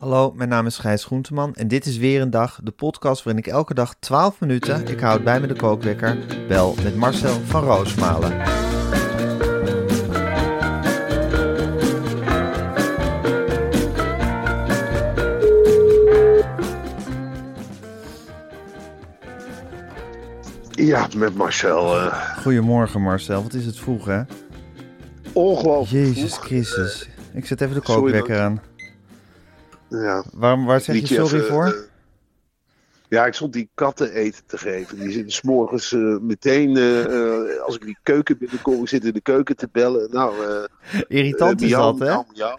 Hallo, mijn naam is Gijs Groenteman en dit is weer een dag, de podcast waarin ik elke dag 12 minuten, ik houd bij me de kookwekker, bel met Marcel van Roosmalen. Ja, met Marcel. eh, Goedemorgen Marcel, wat is het vroeg hè? ongelooflijk. Jezus vroeg. Christus. Ik zet even de kookwekker aan. Ja, Waarom, waar zeg je sorry even, voor? eh, ja, ik stond die katten eten te geven. Die zitten s'morgens eh meteen, eh, als ik die keuken binnenkom, ik zit in de keuken te bellen. Nou, Irritant is dat hè? miauw.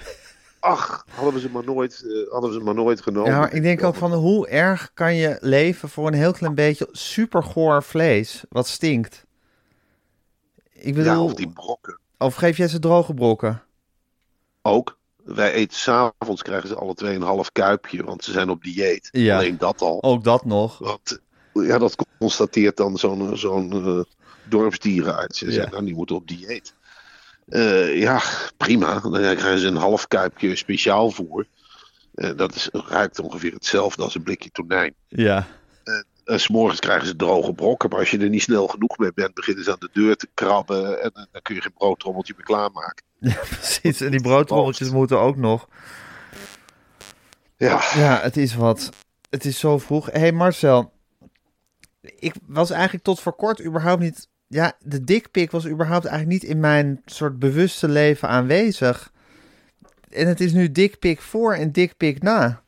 Ach, hadden we ze maar nooit, hadden we ze maar nooit genomen. Ja, maar ik denk ook van hoe erg kan je leven voor een heel klein beetje supergoor vlees, wat stinkt? Ik bedoel, Ja, of, of die brokken. geef jij ze droge brokken? Ook. Wij eten s'avonds, krijgen ze alle twee een half kuipje, want ze zijn op dieet. Ja. Alleen dat al. Ook dat nog. Want ja, dat constateert dan zo'n zo'n eh, dorpsdierenarts. Ze Ja. zegt, nou, die moeten op dieet. Eh, ja, prima. Dan krijgen ze een half kuipje speciaal voer. Eh, dat is, ruikt ongeveer hetzelfde als een blikje tonijn. Ja. En s'morgens krijgen ze droge brokken. Maar als je er niet snel genoeg mee bent, beginnen ze aan de deur te krabben. En eh, dan kun je geen broodtrommeltje meer klaarmaken. Precies, en die broodrolletjes moeten ook nog. Ja, Ja, het is wat. Het is zo vroeg. Hé hey Marcel, ik was eigenlijk tot voor kort überhaupt niet... Ja, de dikpik was überhaupt eigenlijk niet in mijn soort bewuste leven aanwezig. En het is nu dikpik voor en dikpik na.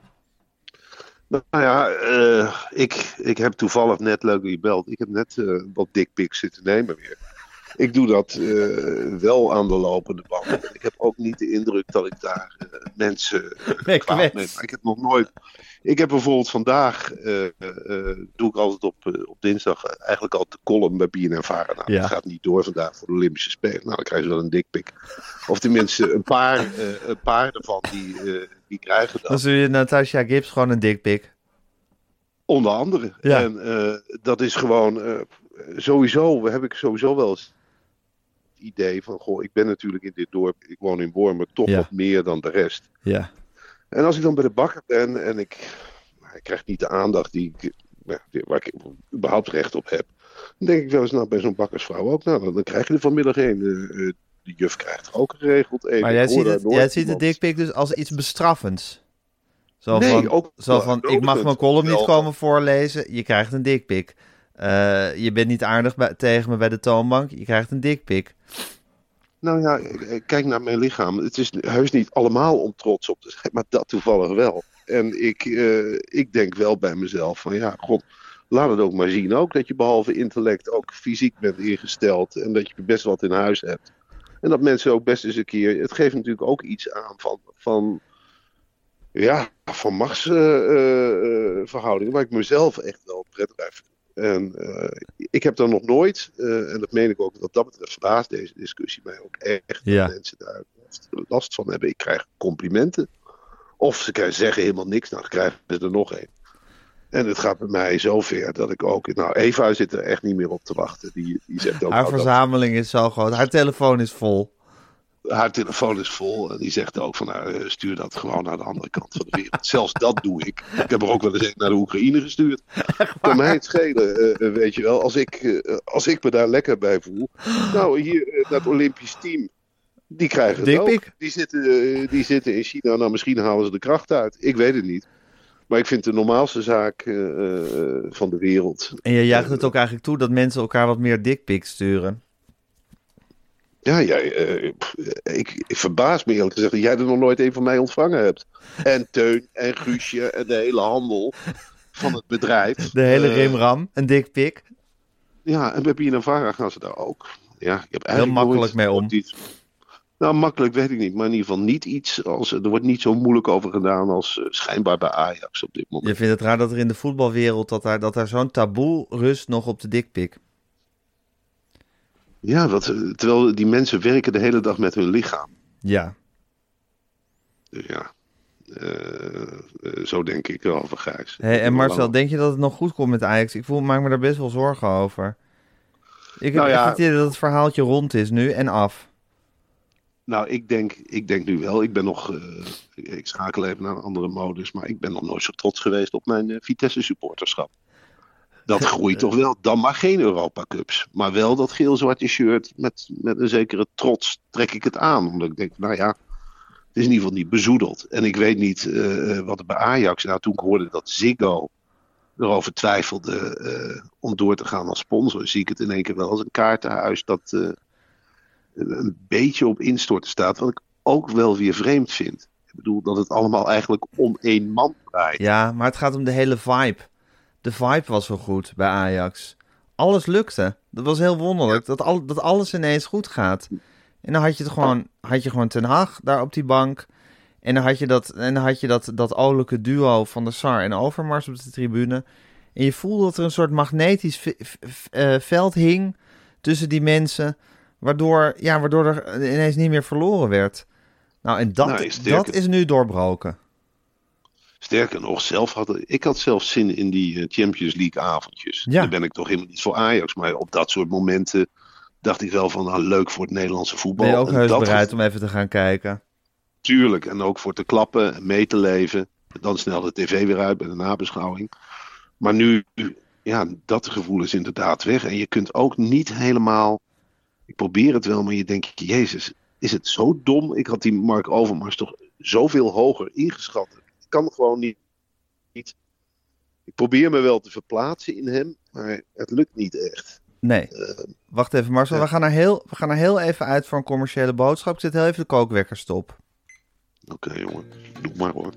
Nou ja, eh, ik, ik heb toevallig net, leuk dat je belt, ik heb net eh, wat dickpics zitten nemen weer. Ik doe dat eh, wel aan de lopende band. En Ik heb ook niet de indruk dat ik daar mensen Nee, kwaad mee. Ik heb nog nooit. Ik heb bijvoorbeeld vandaag, doe ik altijd op, op dinsdag, eigenlijk al de column bij BNN Vara. Nou, Ja. dat gaat niet door vandaag voor de Olympische Spelen. Nou, dan krijgen ze wel een dikpik. Of tenminste, een paar, een paar ervan die, die krijgen dat. Dan zul je Natasha Gibbs gewoon een dikpik. Onder andere. Ja. En eh, dat is gewoon eh, sowieso, heb ik sowieso wel eens het idee van, goh, ik ben natuurlijk in dit dorp, ik woon in Wormen, toch Ja. wat meer dan de rest. Ja. En als ik dan bij de bakker ben en ik, ik krijg niet de aandacht die ik, waar ik überhaupt recht op heb, dan denk ik wel eens, nou, bij zo'n bakkersvrouw ook, nou, dan, krijg je er vanmiddag een. eh, de juf krijgt er ook geregeld een. Maar jij ziet, het, jij ziet de dikpik dus als iets bestraffends. Zo Nee, van, ook zo van ik mag mijn column niet komen voorlezen, je krijgt een dikpik. Eh, je bent niet aardig bij- tegen me bij de toonbank, je krijgt een dikpik. Nou ja, eh, kijk naar mijn lichaam. Het is heus niet allemaal om trots op te zijn, maar dat toevallig wel. En ik, eh, ik denk wel bij mezelf van ja, god, laat het ook maar zien ook. Dat je behalve intellect ook fysiek bent ingesteld en dat je best wat in huis hebt. En dat mensen ook best eens een keer, het geeft natuurlijk ook iets aan van, van ja, van machtsverhoudingen, waar ik mezelf echt wel prettig bij vind. En eh, ik heb dan nog nooit, eh, en dat meen ik ook wat dat betreft, verbaast deze discussie mij ook echt Ja. dat mensen daar last, van hebben. Ik krijg complimenten. Of ze zeggen helemaal niks, nou dan krijgen ze er nog een. En het gaat bij mij zover dat ik ook. Nou, Eva zit er echt niet meer op te wachten. Die, die zegt ook. Haar nou, dat- verzameling is zo groot, haar telefoon is vol. haar telefoon is vol. En die zegt ook van nou, eh, stuur dat gewoon naar de andere kant van de wereld. Zelfs dat doe ik. Ik heb er ook wel eens een naar de Oekraïne gestuurd. Kan mij het schelen, eh, eh, weet je wel. Als ik, als ik me daar lekker bij voel. Nou, hier, dat Olympisch team. Die krijgen het ook. Die zitten, die zitten in China. Nou, misschien halen ze de kracht uit. Ik weet het niet. Maar ik vind het de normaalste zaak eh, eh, van de wereld. En je juicht het ook eigenlijk toe dat mensen elkaar wat meer dikpiks sturen. Ja, jij, eh, ik, ik verbaas me eerlijk gezegd dat jij er nog nooit een van mij ontvangen hebt. En Teun en Guusje en de hele handel van het bedrijf. De hele Eh, rimram, een dikpik. Ja, en bij BNNVARA gaan ze daar ook. Ja, ik heb Heel eigenlijk makkelijk nooit- mee om. nooit iets- nou, makkelijk weet ik niet. Maar in ieder geval niet iets als... Er wordt niet zo moeilijk over gedaan als eh, schijnbaar bij Ajax op dit moment. Je vindt het raar dat er in de voetbalwereld dat daar, dat daar zo'n taboe rust nog op de dikpik. Ja, wat, eh, terwijl die mensen werken de hele dag met hun lichaam. Ja. Dus ja, eh, zo denk ik over Gijs. Hey, en Marcel, Lang- denk je dat het nog goed komt met Ajax? Ik voel, maak me daar best wel zorgen over. Ik heb Nou ja. het idee dat het verhaaltje rond is nu en af. Nou, ik denk, ik denk nu wel. Ik ben nog. eh, ik schakel even naar een andere modus. Maar ik ben nog nooit zo trots geweest op mijn eh, Vitesse supporterschap. Dat groeit toch wel. Dan maar geen Europa Cups. Maar wel dat geel-zwarte shirt. Met, met een zekere trots trek ik het aan. Omdat ik denk, nou ja. Het is in ieder geval niet bezoedeld. En ik weet niet eh, wat er bij Ajax. Nou, toen ik hoorde dat Ziggo erover twijfelde eh, om door te gaan als sponsor, zie ik het in één keer wel als een kaartenhuis dat eh, een beetje op instorten staat. Wat ik ook wel weer vreemd vind. Ik bedoel dat het allemaal eigenlijk om één man draait. Ja, maar het gaat om de hele vibe. De vibe was zo goed bij Ajax. Alles lukte. Dat was heel wonderlijk. Dat, al, dat alles ineens goed gaat. En dan had je het gewoon, had je gewoon Ten Hag daar op die bank. En dan had je dat, en dan had je dat, dat olijke duo van de Sar en Overmars op de tribune. En je voelde dat er een soort magnetisch eh, veld hing tussen die mensen. Waardoor, ja, waardoor er ineens niet meer verloren werd. Nou, en dat, Nou, dat is nu doorbroken. Sterker nog, zelf had, ik had zelf zin in die eh, Champions League avondjes. Ja. Dan ben ik toch helemaal niet voor Ajax. Maar op dat soort momenten dacht ik wel van, nou, leuk voor het Nederlandse voetbal. Ben je ook En heus dat bereid om even te gaan kijken? Tuurlijk, en ook voor te klappen en mee te leven. Dan snel de tv weer uit bij de nabeschouwing. Maar nu, ja, dat gevoel is inderdaad weg. En je kunt ook niet helemaal. Ik probeer het wel, maar je denkt, Jezus, is het zo dom? Ik had die Mark Overmars toch zoveel hoger ingeschat. Ik kan gewoon niet. niet. Ik probeer me wel te verplaatsen in hem, maar het lukt niet echt. Nee. Wacht even, Marcel. ja. We, gaan er heel, we gaan er heel even uit voor een commerciële boodschap. Ik zet heel even de kookwekker stop. Oké, jongen, doe maar hoor.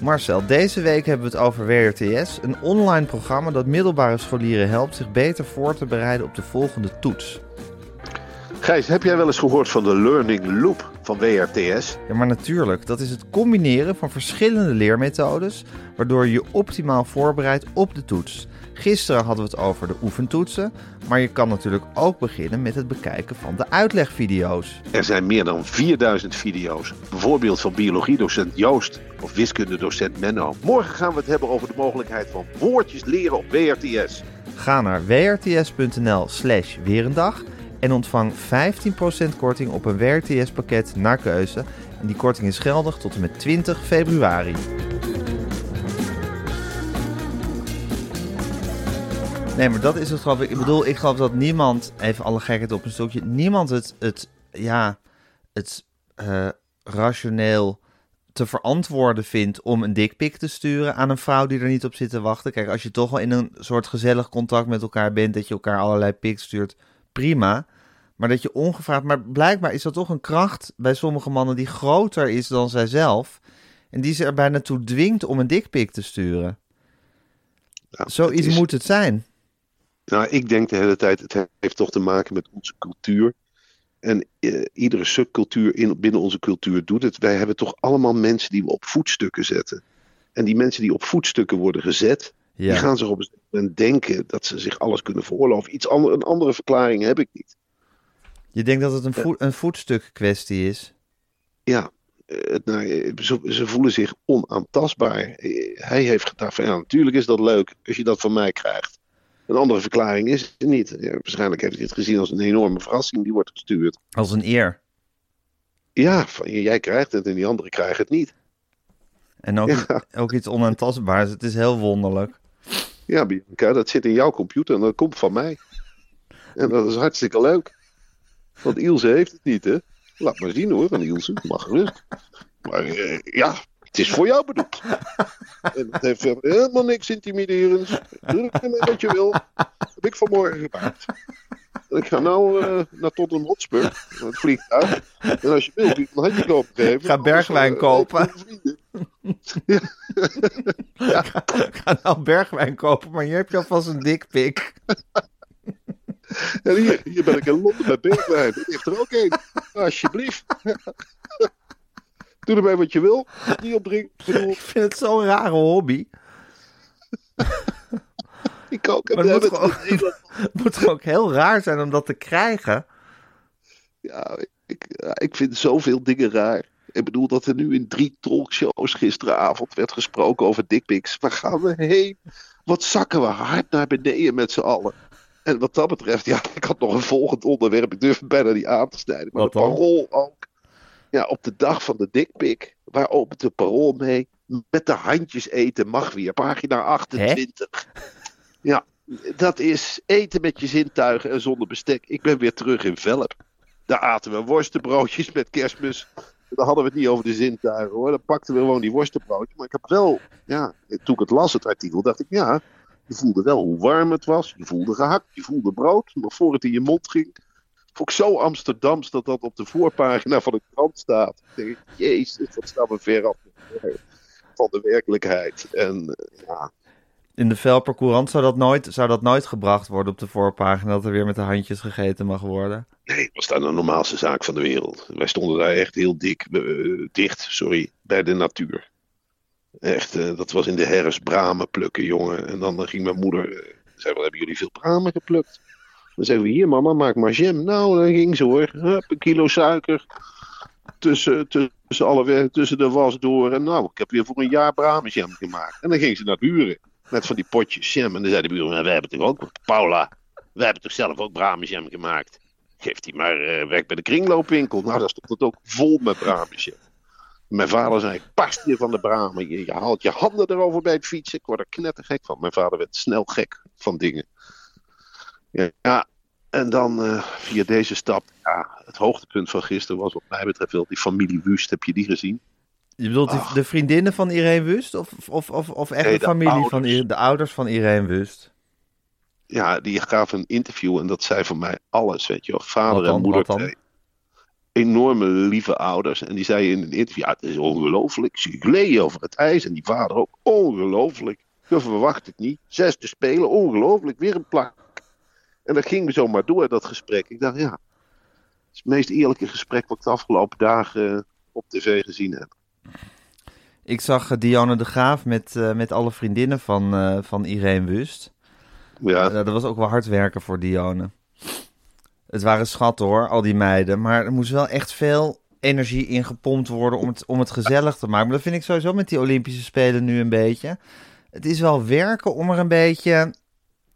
Marcel, deze week hebben we het over WRTS. Een online programma dat middelbare scholieren helpt zich beter voor te bereiden op de volgende toets. Gijs, heb jij wel eens gehoord van de Learning Loop van WRTS? Ja, maar natuurlijk, dat is het combineren van verschillende leermethodes, waardoor je je optimaal voorbereidt op de toets. Gisteren hadden we het over de oefentoetsen, maar je kan natuurlijk ook beginnen met het bekijken van de uitlegvideo's. Er zijn meer dan 4000 video's. Bijvoorbeeld van biologiedocent Joost of wiskundedocent Menno. Morgen gaan we het hebben over de mogelijkheid van woordjes leren op WRTS. Ga naar wrts.nl slash weerendag en ontvang 15% korting op een WRTS pakket naar keuze. En die korting is geldig tot en met 20 februari. Nee, maar dat is het geloof ik. Ik bedoel, ik geloof dat niemand, even alle gekheid op een stokje, niemand het, het ja, het eh, rationeel te verantwoorden vindt om een dikpik te sturen aan een vrouw die er niet op zit te wachten. Kijk, als je toch wel in een soort gezellig contact met elkaar bent, dat je elkaar allerlei pics stuurt, prima. Maar dat je ongevraagd, maar blijkbaar is dat toch een kracht bij sommige mannen die groter is dan zijzelf. En die ze er bijna toe dwingt om een dikpik te sturen. Nou, Zoiets is- moet het zijn. Nou, ik denk de hele tijd, het heeft toch te maken met onze cultuur. En eh, iedere subcultuur in, binnen onze cultuur doet het. Wij hebben toch allemaal mensen die we op voetstukken zetten. En die mensen die op voetstukken worden gezet, die gaan zich op een moment denken dat ze zich alles kunnen veroorloven. Iets ander, een andere verklaring heb ik niet. Je denkt dat het een, voet, een voetstuk kwestie is. Ja, eh, het- nou, eh, ze, ze voelen zich onaantastbaar. Eh, Hij heeft gedacht van ja, natuurlijk is dat leuk als je dat van mij krijgt. Een andere verklaring is het niet. Ja, waarschijnlijk heeft hij het gezien als een enorme verrassing die wordt gestuurd. Als een eer. Ja, van, jij krijgt het en die anderen krijgen het niet. En ook, Ja. ook iets onaantastbaars. Het is heel wonderlijk. Ja, Bianca, dat zit in jouw computer en dat komt van mij. En dat is hartstikke leuk. Want Ilse heeft het niet, hè? Laat maar zien hoor, van Ilse. Mag gerust. Maar eh, ja, het is voor jou bedoeld. En het heeft helemaal niks intimiderends. Doe ermee wat je wil. Heb ik vanmorgen gemaakt. Ik ga nou uh, naar Tottenham Hotspur, het vliegtuig. En als je wil, kun je een handje kopen geven. Ga bergwijn kopen. ja. ja. Ga nou bergwijn kopen, maar hier heb je alvast een dikpik. En hier, hier ben ik in Londen bij bergwijn. Ik heeft er ook een. Alsjeblieft. Doe erbij wat je wil. Niet opdrinken. Ik vind het zo'n rare hobby. Ik ook. Maar het moet, ook, het moet ook heel raar zijn om dat te krijgen. Ja, ik, ik vind zoveel dingen raar. Ik bedoel dat er nu in drie talkshows gisteravond werd gesproken over dickpics. Waar gaan we heen? Wat zakken we hard naar beneden met z'n allen? En wat dat betreft, ja, ik had nog een volgend onderwerp. Ik durf bijna niet aan te snijden. Maar wat de parool ook. Ja, op de dag van de. Waar opent de parool mee? Met de handjes eten mag weer. Pagina 28. Hè? Ja, dat is eten met je zintuigen en zonder bestek. Ik ben weer terug in Velp. Daar aten we worstenbroodjes met kerstmis. Dan hadden we het niet over de zintuigen hoor. Dan pakten we gewoon die worstenbroodjes. Maar ik heb wel, ja, toen ik het las, het artikel, dacht ik, ja, je voelde wel hoe warm het was. Je voelde gehakt, je voelde brood. Nog voor het in je mond ging. Vond ik zo Amsterdams dat dat op de voorpagina van de krant staat. Ik denk, jezus, wat staan we ver af van de werkelijkheid. En ja, in de Velper Courant zou dat, nooit, zou dat nooit gebracht worden op de voorpagina, dat er weer met de handjes gegeten mag worden? Nee, dat was daar de normaalste zaak van de wereld. Wij stonden daar echt heel dik, uh, dicht, sorry, bij de natuur. Echt, uh, dat was in de herfst bramen plukken, jongen. En dan ging mijn moeder, uh, zei, wat hebben jullie veel bramen geplukt? Dan zeggen we, hier mama, maak maar jam. Nou, dan ging ze hoor, een kilo suiker, tussen, tussen, alle, tussen de was door. En nou, ik heb weer voor een jaar bramenjam gemaakt. En dan ging ze naar buren. Met van die potjes jam. En dan zei de buurman, wij hebben toch ook, Paula, wij hebben toch zelf ook bramenjam gemaakt. Geeft hij maar uh, werk bij de kringloopwinkel. Nou, daar stond het ook vol met bramenjam. Mijn vader zei, pas je van de bramen. Je, je, haalt je handen erover bij het fietsen. Ik word er knettergek van. Mijn vader werd snel gek van dingen. Ja, en dan uh, via deze stap. Ja, het hoogtepunt van gisteren was wat mij betreft wel die familie Wust. Heb je die gezien? Je bedoelt Ach. de vriendinnen van Irene Wust? Of, of, of, of echt nee, de, familie ouders. van de ouders van Irene Wust? Ja, die gaven een interview en dat zei voor mij alles, weet je wel. Vader dan, en moeder enorme lieve ouders. En die zei in een interview, ja, het is ongelooflijk. Ze gleed over het ijs en die vader ook, ongelooflijk. Dat verwacht ik niet. Zes te spelen, ongelooflijk. Weer een plak. En dat ging zo maar door, dat gesprek. Ik dacht, ja, het is het meest eerlijke gesprek wat ik de afgelopen dagen op tv gezien heb. Ik zag Diane de Graaf met, uh, met alle vriendinnen van, uh, van Irene Wust. Ja. Uh, dat was ook wel hard werken voor Diane. Het waren schatten hoor, al die meiden. Maar er moest wel echt veel energie in gepompt worden om het, om het gezellig te maken. Maar dat vind ik sowieso met die Olympische Spelen nu een beetje. Het is wel werken om er een beetje,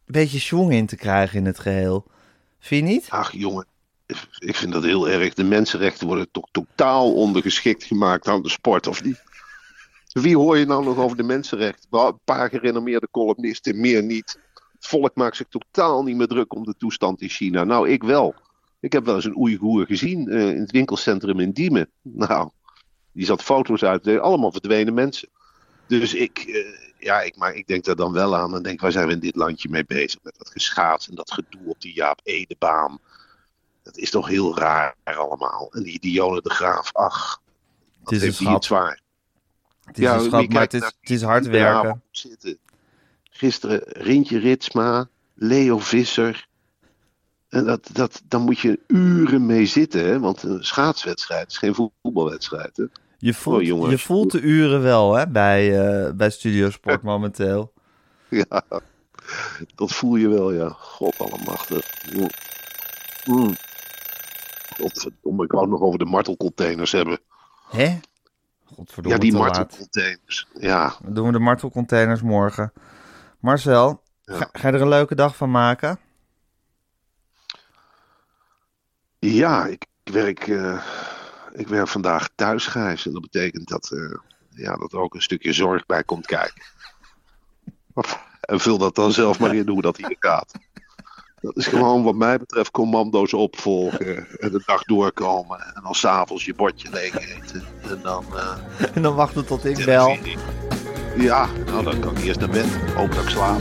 beetje schwung in te krijgen in het geheel. Vind je niet? Ach jongen, ik vind dat heel erg. De mensenrechten worden toch totaal ondergeschikt gemaakt aan de sport, of niet? Wie hoor je nou nog over de mensenrechten? Een paar gerenommeerde columnisten, meer niet. Het volk maakt zich totaal niet meer druk om de toestand in China. Nou, ik wel. Ik heb wel eens een Oeigoer gezien uh, in het winkelcentrum in Diemen. Nou, die zat foto's uit. Allemaal verdwenen mensen. Dus ik, uh, ja, ik, maar ik denk daar dan wel aan. En denk, waar zijn we in dit landje mee bezig? Met dat geschaats en dat gedoe op die Jaap Edebaan. Dat is toch heel raar allemaal. En die Dione de Graaf, ach. Het is heeft een zwaar. Het is, ja, een schat, maar het is, het is hard werken. Gisteren Rintje Ritsma, Leo Visser. En dat, dat, dan moet je uren mee zitten, hè? want een schaatswedstrijd is geen voetbalwedstrijd. Hè? Je voelt, oh, je voelt de uren wel hè, bij, uh, bij Studiosport momenteel. Ja, dat voel je wel, ja. God allemachtig. Mm. Godverdomme, ik wou nog over de martelcontainers hebben. Hè? Godverdomme, ja, die martelcontainers. Ja. Dan doen we de martelcontainers morgen. Marcel, ja. ga, ga, je er een leuke dag van maken? Ja, ik werk, uh, ik werk vandaag thuis, Gijs. En dat betekent dat, uh, ja, dat er ook een stukje zorg bij komt kijken. En vul dat dan zelf maar in hoe dat hier gaat. Dat is gewoon wat mij betreft commando's opvolgen en de dag doorkomen. En dan s'avonds je bordje leeg eten. En dan... Uh, en dan wachten tot ik bel. Ja, nou dan kan ik eerst naar bed. Hoop dat ik slaap.